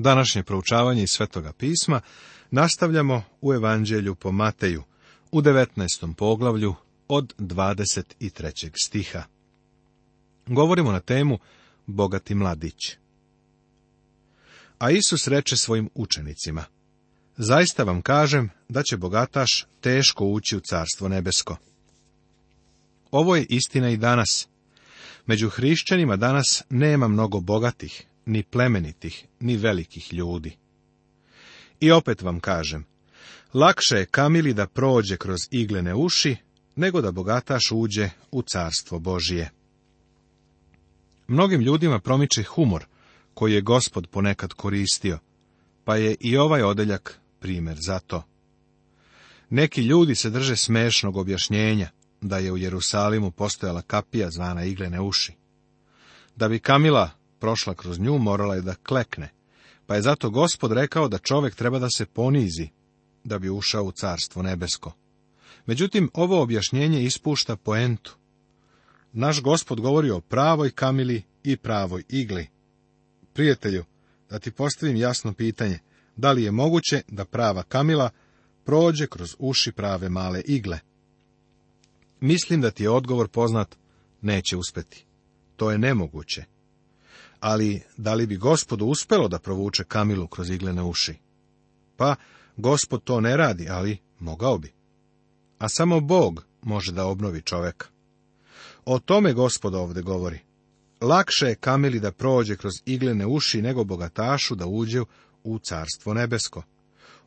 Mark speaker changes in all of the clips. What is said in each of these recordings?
Speaker 1: Današnje proučavanje iz Svetoga pisma nastavljamo u Evanđelju po Mateju u 19. poglavlju od 23. stiha. Govorimo na temu Bogati mladić. A Isus reče svojim učenicima, Zaista vam kažem da će bogataš teško ući u carstvo nebesko. Ovo je istina i danas. Među hrišćanima danas nema mnogo bogatih, ni plemenitih, ni velikih ljudi. I opet vam kažem, lakše je kamili da prođe kroz iglene uši, nego da bogataš uđe u carstvo Božije. Mnogim ljudima promiče humor, koji je gospod ponekad koristio, pa je i ovaj odeljak primjer za to. Neki ljudi se drže smešnog objašnjenja da je u Jerusalimu postojala kapija zvana iglene uši. Da bi Kamila prošla kroz nju, morala je da klekne, pa je zato gospod rekao da čovek treba da se ponizi, da bi ušao u carstvo nebesko. Međutim, ovo objašnjenje ispušta poentu. Naš gospod govori o pravoj kamili i pravoj igli. Prijatelju, da ti postavim jasno pitanje, da li je moguće da prava kamila prođe kroz uši prave male igle? Mislim da ti je odgovor poznat, neće uspeti. To je nemoguće ali da li bi gospodu uspelo da provuče Kamilu kroz iglene uši? Pa, gospod to ne radi, ali mogao bi. A samo Bog može da obnovi čoveka. O tome gospod ovde govori. Lakše je Kamili da prođe kroz iglene uši nego bogatašu da uđe u carstvo nebesko.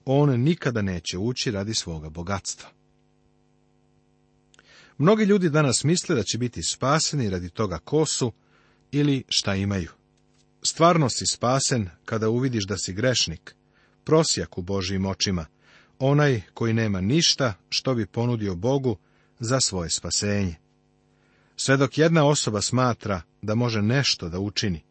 Speaker 1: On nikada neće ući radi svoga bogatstva. Mnogi ljudi danas misle da će biti spaseni radi toga ko su ili šta imaju. Stvarno si spasen kada uvidiš da si grešnik, prosjak u Božijim očima, onaj koji nema ništa što bi ponudio Bogu za svoje spasenje. Sve dok jedna osoba smatra da može nešto da učini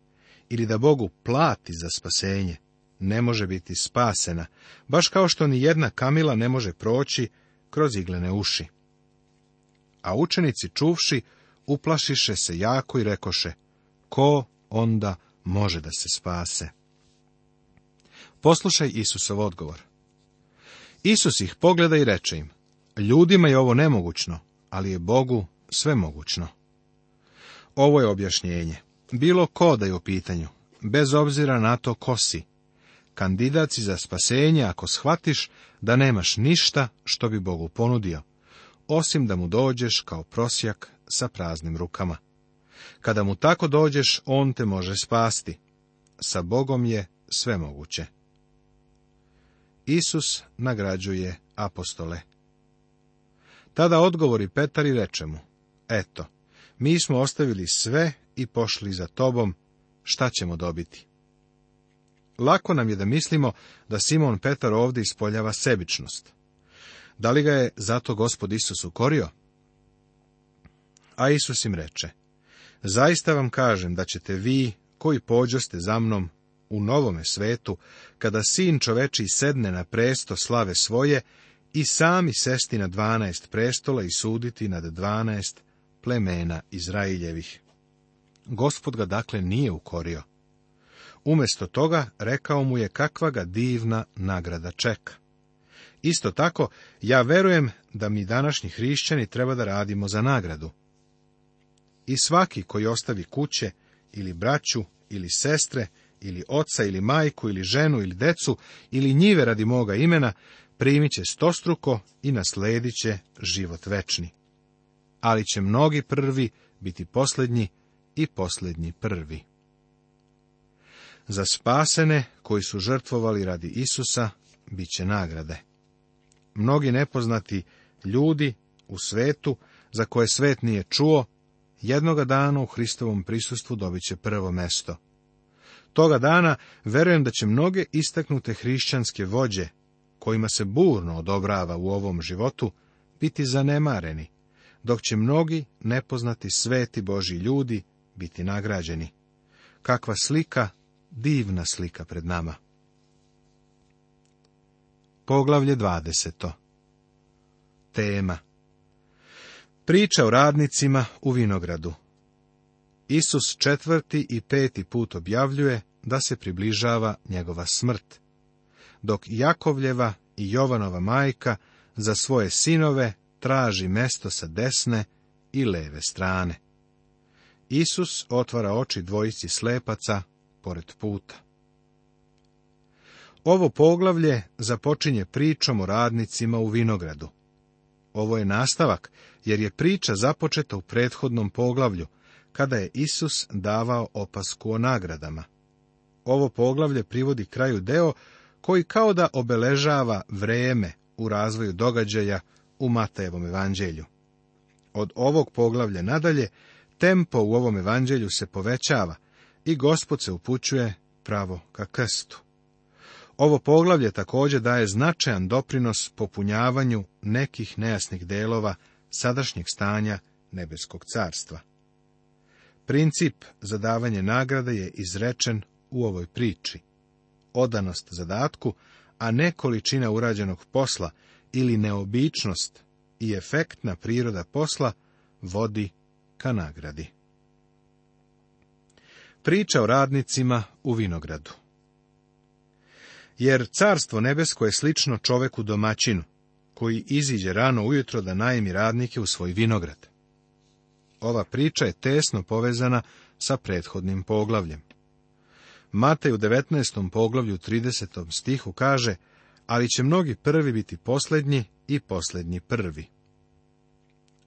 Speaker 1: ili da Bogu plati za spasenje, ne može biti spasena, baš kao što ni jedna kamila ne može proći kroz iglene uši. A učenici čuvši, uplašiše se jako i rekoše, ko onda može da se spase. Poslušaj Isusov odgovor. Isus ih pogleda i reče im, ljudima je ovo nemogućno, ali je Bogu sve mogućno. Ovo je objašnjenje. Bilo ko da je u pitanju, bez obzira na to ko si. Kandidat za spasenje ako shvatiš da nemaš ništa što bi Bogu ponudio, osim da mu dođeš kao prosjak sa praznim rukama. Kada mu tako dođeš, on te može spasti. Sa Bogom je sve moguće. Isus nagrađuje apostole. Tada odgovori Petar i reče mu, eto, mi smo ostavili sve i pošli za tobom, šta ćemo dobiti? Lako nam je da mislimo da Simon Petar ovdje ispoljava sebičnost. Da li ga je zato gospod Isus ukorio? A Isus im reče, Zaista vam kažem da ćete vi, koji pođoste za mnom u novome svetu, kada sin čoveči sedne na presto slave svoje, i sami sesti na dvanaest prestola i suditi nad dvanaest plemena Izraeljevih. Gospod ga dakle nije ukorio. Umesto toga rekao mu je kakva ga divna nagrada čeka. Isto tako, ja verujem da mi današnji hrišćani treba da radimo za nagradu. I svaki koji ostavi kuće, ili braću, ili sestre, ili oca, ili majku, ili ženu, ili decu, ili njive radi moga imena, primit će stostruko i nasledit će život večni. Ali će mnogi prvi biti posljednji i posljednji prvi. Za spasene koji su žrtvovali radi Isusa, bit će nagrade. Mnogi nepoznati ljudi u svetu, za koje svet nije čuo, Jednoga dana u Hristovom prisustvu dobit će prvo mesto. Toga dana verujem da će mnoge istaknute hrišćanske vođe, kojima se burno odobrava u ovom životu, biti zanemareni, dok će mnogi nepoznati sveti Boži ljudi biti nagrađeni. Kakva slika, divna slika pred nama. Poglavlje 20. Tema Priča o radnicima u vinogradu. Isus četvrti i peti put objavljuje da se približava njegova smrt, dok Jakovljeva i Jovanova majka za svoje sinove traži mesto sa desne i leve strane. Isus otvara oči dvojici slepaca pored puta. Ovo poglavlje započinje pričom o radnicima u vinogradu. Ovo je nastavak, jer je priča započeta u prethodnom poglavlju, kada je Isus davao opasku o nagradama. Ovo poglavlje privodi kraju deo koji kao da obeležava vreme u razvoju događaja u Matejevom evanđelju. Od ovog poglavlja nadalje tempo u ovom evanđelju se povećava i Gospod se upućuje pravo ka krstu. Ovo poglavlje također daje značajan doprinos popunjavanju nekih nejasnih delova sadašnjeg stanja nebeskog carstva. Princip za davanje nagrade je izrečen u ovoj priči. Odanost zadatku, a ne količina urađenog posla ili neobičnost i efektna priroda posla vodi ka nagradi. Priča o radnicima u vinogradu jer carstvo nebesko je slično čoveku domaćinu, koji iziđe rano ujutro da najmi radnike u svoj vinograd. Ova priča je tesno povezana sa prethodnim poglavljem. Matej u 19. poglavlju 30. stihu kaže, ali će mnogi prvi biti posljednji i posljednji prvi.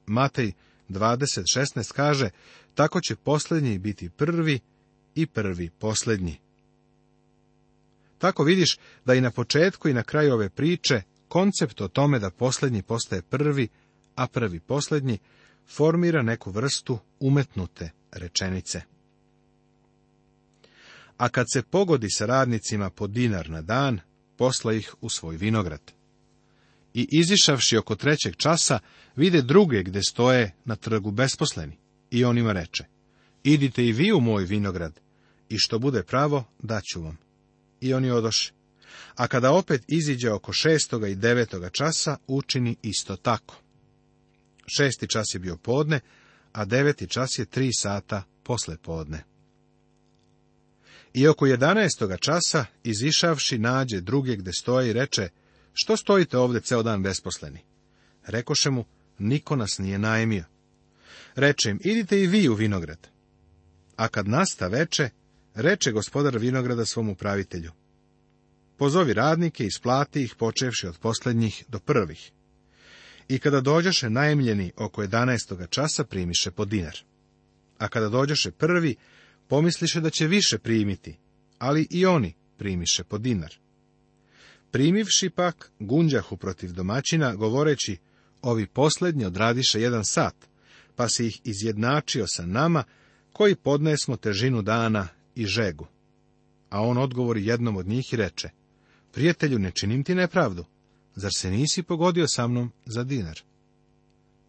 Speaker 1: Matej 20.16 kaže, tako će posljednji biti prvi i prvi posljednji. Tako vidiš da i na početku i na kraju ove priče koncept o tome da posljednji postaje prvi, a prvi posljednji, formira neku vrstu umetnute rečenice. A kad se pogodi sa radnicima po dinar na dan, posla ih u svoj vinograd. I izišavši oko trećeg časa, vide druge gde stoje na trgu besposleni. I on ima reče, idite i vi u moj vinograd, i što bude pravo, daću vam i oni odoše. A kada opet iziđe oko šestoga i devetoga časa, učini isto tako. Šesti čas je bio podne, a deveti čas je tri sata posle podne. I oko jedanaestoga časa, izišavši, nađe druge gde stoje i reče, što stojite ovdje ceo dan besposleni? Rekoše mu, niko nas nije najmio. Reče im, idite i vi u vinograd. A kad nasta veče, Reče gospodar vinograda svom upravitelju. Pozovi radnike, i isplati ih počevši od posljednjih do prvih. I kada dođeš najemljeni oko 11. časa primiše po dinar. A kada dođeš prvi, pomisliše da će više primiti, ali i oni primiše po dinar. Primivši pak, gunđahu protiv domaćina, govoreći, ovi poslednji odradiše jedan sat, pa si ih izjednačio sa nama, koji podnesmo težinu dana i žegu. A on odgovori jednom od njih i reče, prijatelju, ne činim ti nepravdu, zar se nisi pogodio sa mnom za dinar?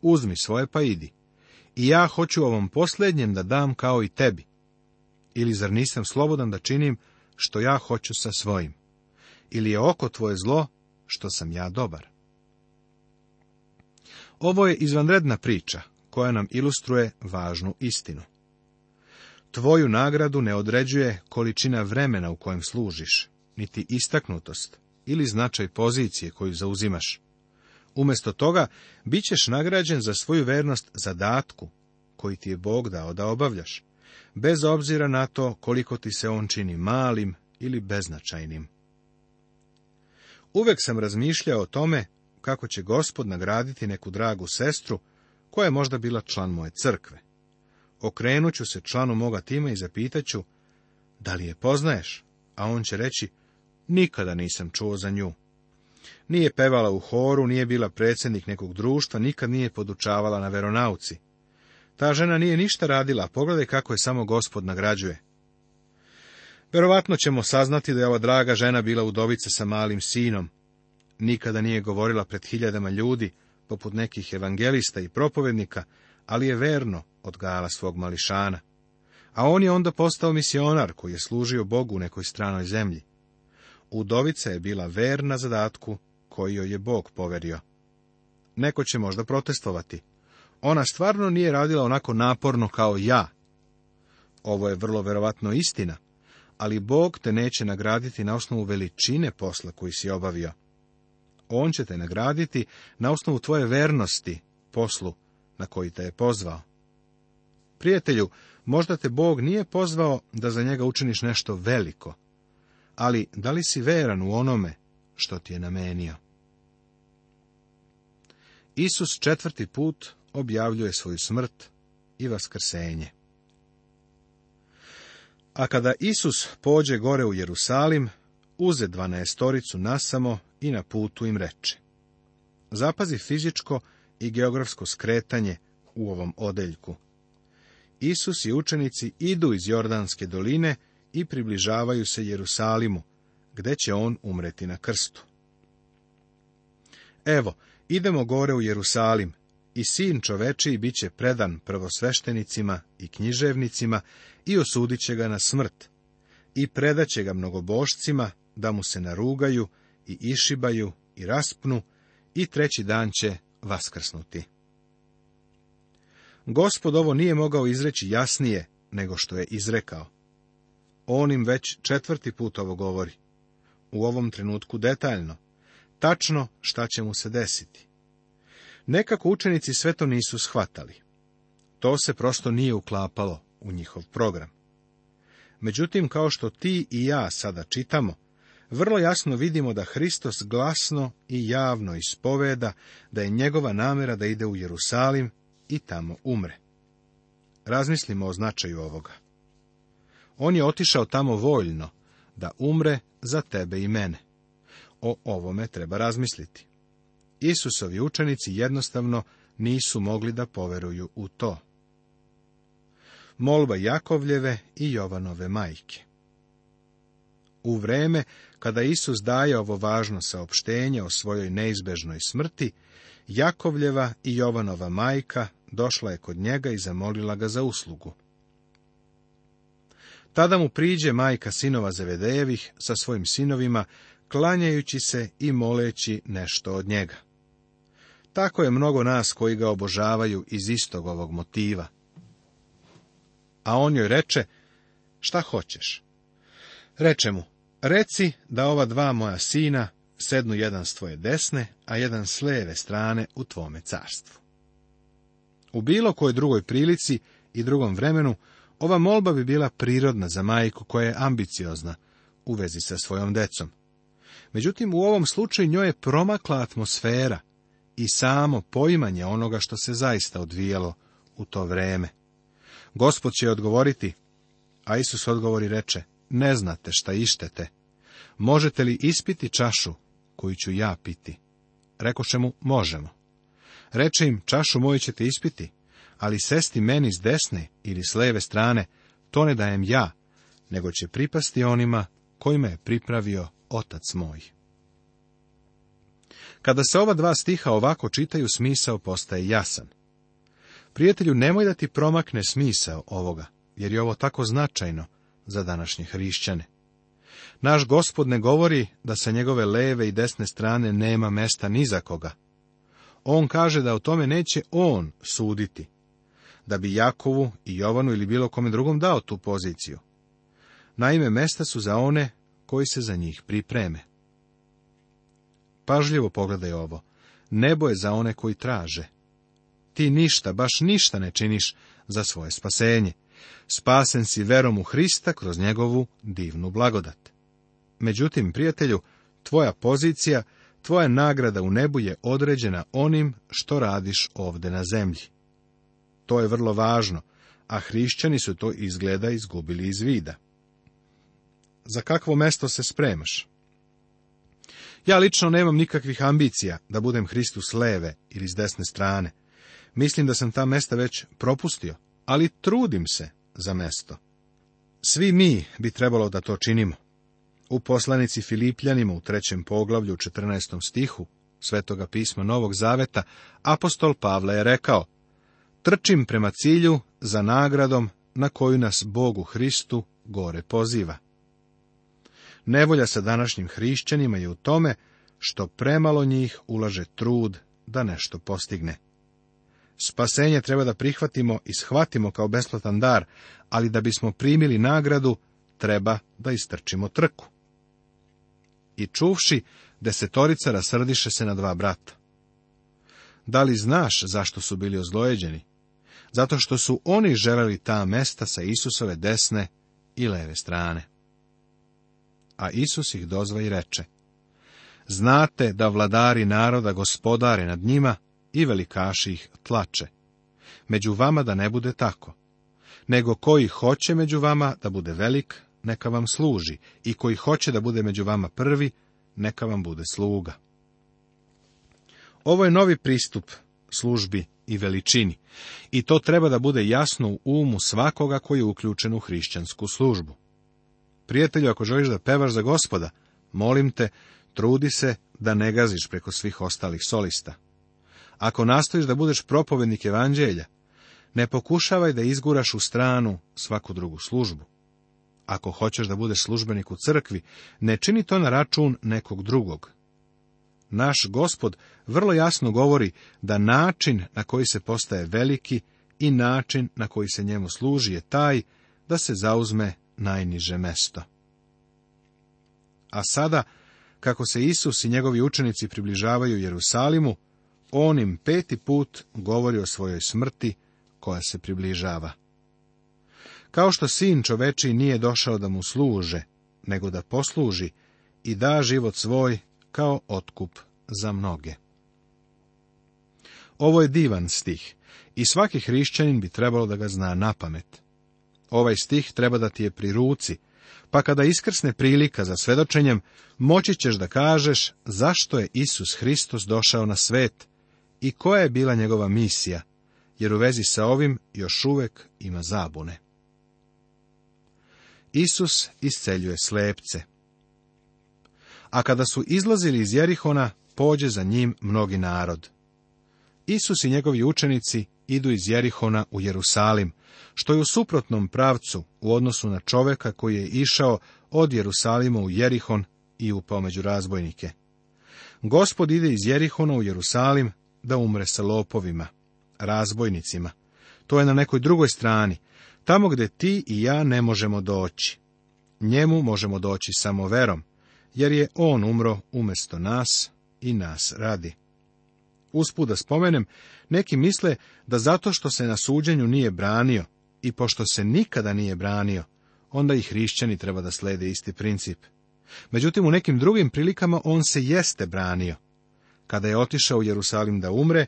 Speaker 1: Uzmi svoje pa idi, i ja hoću ovom posljednjem da dam kao i tebi. Ili zar nisam slobodan da činim što ja hoću sa svojim? Ili je oko tvoje zlo što sam ja dobar? Ovo je izvanredna priča koja nam ilustruje važnu istinu. Tvoju nagradu ne određuje količina vremena u kojem služiš, niti istaknutost ili značaj pozicije koju zauzimaš. Umjesto toga, bit ćeš nagrađen za svoju vernost zadatku koji ti je Bog dao da obavljaš, bez obzira na to koliko ti se on čini malim ili beznačajnim. Uvek sam razmišljao o tome kako će gospod nagraditi neku dragu sestru koja je možda bila član moje crkve Okrenut ću se članu moga tima i zapitaću, da li je poznaješ? A on će reći, nikada nisam čuo za nju. Nije pevala u horu, nije bila predsjednik nekog društva, nikad nije podučavala na veronauci. Ta žena nije ništa radila, a pogledaj kako je samo gospod nagrađuje. Verovatno ćemo saznati da je ova draga žena bila udovica sa malim sinom. Nikada nije govorila pred hiljadama ljudi, poput nekih evangelista i propovednika, ali je verno, odgajala svog mališana. A on je onda postao misionar koji je služio Bogu u nekoj stranoj zemlji. Udovica je bila verna zadatku koji joj je Bog poverio. Neko će možda protestovati. Ona stvarno nije radila onako naporno kao ja. Ovo je vrlo verovatno istina, ali Bog te neće nagraditi na osnovu veličine posla koji si obavio. On će te nagraditi na osnovu tvoje vernosti, poslu na koji te je pozvao. Prijatelju, možda te Bog nije pozvao da za njega učiniš nešto veliko, ali da li si veran u onome što ti je namenio? Isus četvrti put objavljuje svoju smrt i vaskrsenje. A kada Isus pođe gore u Jerusalim, uze dvanaestoricu nasamo i na putu im reče. Zapazi fizičko i geografsko skretanje u ovom odeljku – Isus i učenici idu iz Jordanske doline i približavaju se Jerusalimu, gde će on umreti na krstu. Evo, idemo gore u Jerusalim, i sin čovečiji bit će predan prvosveštenicima i književnicima i osudit će ga na smrt, i predat će ga mnogobošcima da mu se narugaju i išibaju i raspnu, i treći dan će vaskrsnuti. Gospod ovo nije mogao izreći jasnije nego što je izrekao. On im već četvrti put ovo govori. U ovom trenutku detaljno. Tačno šta će mu se desiti. Nekako učenici sve to nisu shvatali. To se prosto nije uklapalo u njihov program. Međutim, kao što ti i ja sada čitamo, vrlo jasno vidimo da Hristos glasno i javno ispoveda da je njegova namjera da ide u Jerusalim i tamo umre. Razmislimo o značaju ovoga. On je otišao tamo voljno, da umre za tebe i mene. O ovome treba razmisliti. Isusovi učenici jednostavno nisu mogli da poveruju u to. Molba Jakovljeve i Jovanove majke U vreme kada Isus daje ovo važno saopštenje o svojoj neizbežnoj smrti, Jakovljeva i Jovanova majka došla je kod njega i zamolila ga za uslugu. Tada mu priđe majka sinova Zevedejevih sa svojim sinovima, klanjajući se i moleći nešto od njega. Tako je mnogo nas koji ga obožavaju iz istog ovog motiva. A on joj reče, šta hoćeš? Reče mu, reci da ova dva moja sina sednu jedan s tvoje desne, a jedan s leve strane u tvome carstvu. U bilo kojoj drugoj prilici i drugom vremenu, ova molba bi bila prirodna za majku koja je ambiciozna u vezi sa svojom decom. Međutim, u ovom slučaju njoj je promakla atmosfera i samo poimanje onoga što se zaista odvijalo u to vreme. Gospod će odgovoriti, a Isus odgovori reče, ne znate šta ištete. Možete li ispiti čašu koju ću ja piti? Rekoše mu, možemo. Reče im, čašu moju ćete ispiti, ali sesti meni s desne ili s leve strane, to ne dajem ja, nego će pripasti onima kojima je pripravio otac moj. Kada se ova dva stiha ovako čitaju, smisao postaje jasan. Prijatelju, nemoj da ti promakne smisao ovoga, jer je ovo tako značajno za današnje hrišćane. Naš gospod ne govori da sa njegove leve i desne strane nema mesta ni za koga, on kaže da o tome neće on suditi, da bi Jakovu i Jovanu ili bilo kome drugom dao tu poziciju. Naime, mesta su za one koji se za njih pripreme. Pažljivo pogledaj ovo. Nebo je za one koji traže. Ti ništa, baš ništa ne činiš za svoje spasenje. Spasen si verom u Hrista kroz njegovu divnu blagodat. Međutim, prijatelju, tvoja pozicija Tvoja nagrada u nebu je određena onim što radiš ovde na zemlji. To je vrlo važno, a hrišćani su to izgleda izgubili iz vida. Za kakvo mesto se spremaš? Ja lično nemam nikakvih ambicija da budem Hristu s leve ili s desne strane. Mislim da sam ta mesta već propustio, ali trudim se za mesto. Svi mi bi trebalo da to činimo. U poslanici Filipljanima u trećem poglavlju, 14. stihu, Svetoga pisma Novog Zaveta, apostol Pavle je rekao, Trčim prema cilju za nagradom na koju nas Bogu u Hristu gore poziva. Nevolja sa današnjim hrišćanima je u tome što premalo njih ulaže trud da nešto postigne. Spasenje treba da prihvatimo i shvatimo kao besplatan dar, ali da bismo primili nagradu, treba da istrčimo trku. I čuvši, desetorica rasrdiše se na dva brata. Da li znaš zašto su bili ozlojeđeni? Zato što su oni želeli ta mesta sa Isusove desne i leve strane. A Isus ih dozva i reče, Znate da vladari naroda gospodare nad njima i velikaši ih tlače. Među vama da ne bude tako, nego koji hoće među vama da bude velik, neka vam služi i koji hoće da bude među vama prvi, neka vam bude sluga. Ovo je novi pristup službi i veličini i to treba da bude jasno u umu svakoga koji je uključen u hrišćansku službu. Prijatelju, ako želiš da pevaš za gospoda, molim te, trudi se da ne gaziš preko svih ostalih solista. Ako nastojiš da budeš propovednik evanđelja, ne pokušavaj da izguraš u stranu svaku drugu službu. Ako hoćeš da budeš službenik u crkvi, ne čini to na račun nekog drugog. Naš gospod vrlo jasno govori da način na koji se postaje veliki i način na koji se njemu služi je taj da se zauzme najniže mesto. A sada, kako se Isus i njegovi učenici približavaju Jerusalimu, on im peti put govori o svojoj smrti koja se približava. Kao što sin čoveči nije došao da mu služe, nego da posluži i da život svoj kao otkup za mnoge. Ovo je divan stih i svaki hrišćanin bi trebalo da ga zna na pamet. Ovaj stih treba da ti je pri ruci, pa kada iskrsne prilika za svedočenjem, moći ćeš da kažeš zašto je Isus Hristos došao na svet i koja je bila njegova misija, jer u vezi sa ovim još uvek ima zabune. Isus isceljuje slepce. A kada su izlazili iz Jerihona, pođe za njim mnogi narod. Isus i njegovi učenici idu iz Jerihona u Jerusalim, što je u suprotnom pravcu u odnosu na čoveka koji je išao od Jerusalima u Jerihon i upao među razbojnike. Gospod ide iz Jerihona u Jerusalim da umre sa lopovima, razbojnicima, to je na nekoj drugoj strani, tamo gdje ti i ja ne možemo doći. Njemu možemo doći samo verom, jer je on umro umjesto nas i nas radi. Usput da spomenem, neki misle da zato što se na suđenju nije branio i pošto se nikada nije branio, onda i hrišćani treba da slede isti princip. Međutim, u nekim drugim prilikama on se jeste branio. Kada je otišao u Jerusalim da umre,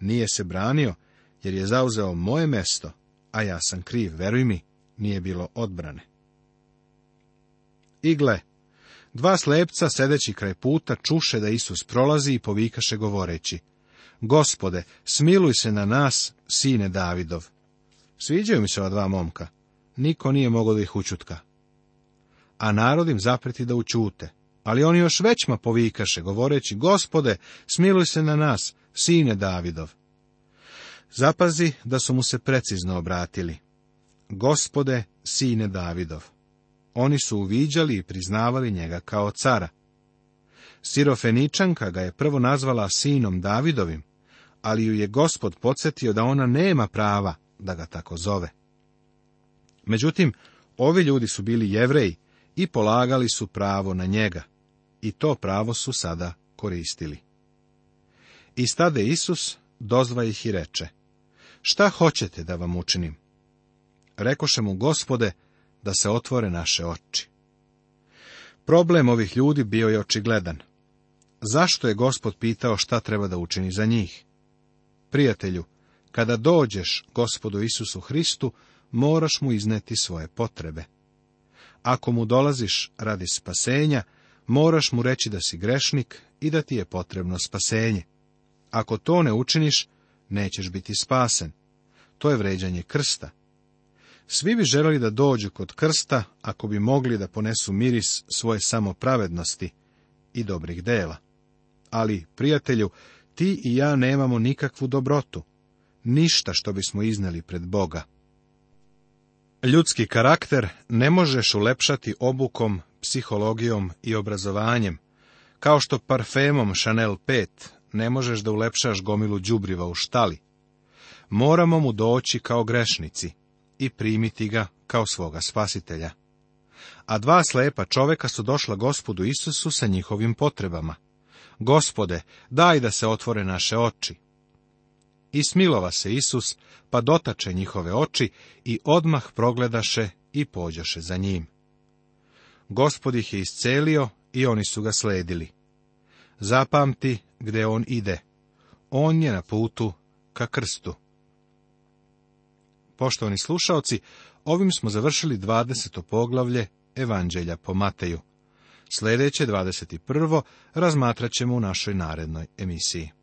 Speaker 1: nije se branio, jer je zauzeo moje mesto, a ja sam kriv, veruj mi, nije bilo odbrane. I gle, dva slepca, sedeći kraj puta, čuše da Isus prolazi i povikaše govoreći, Gospode, smiluj se na nas, sine Davidov. Sviđaju mi se ova dva momka. Niko nije mogao da ih učutka. A narod im zapreti da učute. Ali oni još većma povikaše, govoreći, Gospode, smiluj se na nas, sine Davidov. Zapazi da su mu se precizno obratili. Gospode, sine Davidov. Oni su uviđali i priznavali njega kao cara. Sirofeničanka ga je prvo nazvala sinom Davidovim, ali ju je gospod podsjetio da ona nema prava da ga tako zove. Međutim, ovi ljudi su bili jevreji i polagali su pravo na njega, i to pravo su sada koristili. I stade Isus, dozva ih i reče, Šta hoćete da vam učinim? Rekoše mu, gospode, da se otvore naše oči. Problem ovih ljudi bio je očigledan. Zašto je gospod pitao šta treba da učini za njih? Prijatelju, kada dođeš gospodu Isusu Hristu, moraš mu izneti svoje potrebe. Ako mu dolaziš radi spasenja, moraš mu reći da si grešnik i da ti je potrebno spasenje. Ako to ne učiniš, nećeš biti spasen. To je vređanje krsta. Svi bi želeli da dođu kod krsta ako bi mogli da ponesu miris svoje samopravednosti i dobrih dela. Ali, prijatelju, ti i ja nemamo nikakvu dobrotu, ništa što bismo izneli pred Boga. Ljudski karakter ne možeš ulepšati obukom, psihologijom i obrazovanjem, kao što parfemom Chanel 5 ne možeš da ulepšaš gomilu đubriva u štali. Moramo mu doći kao grešnici i primiti ga kao svoga spasitelja. A dva slepa čoveka su došla gospodu Isusu sa njihovim potrebama. Gospode, daj da se otvore naše oči. I smilova se Isus, pa dotače njihove oči i odmah progledaše i pođaše za njim. Gospod ih je iscelio i oni su ga sledili. Zapamti gdje on ide. On je na putu ka krstu. Poštovani slušaoci, ovim smo završili 20. poglavlje Evanđelja po Mateju. Sljedeće 21. razmatrat ćemo u našoj narednoj emisiji.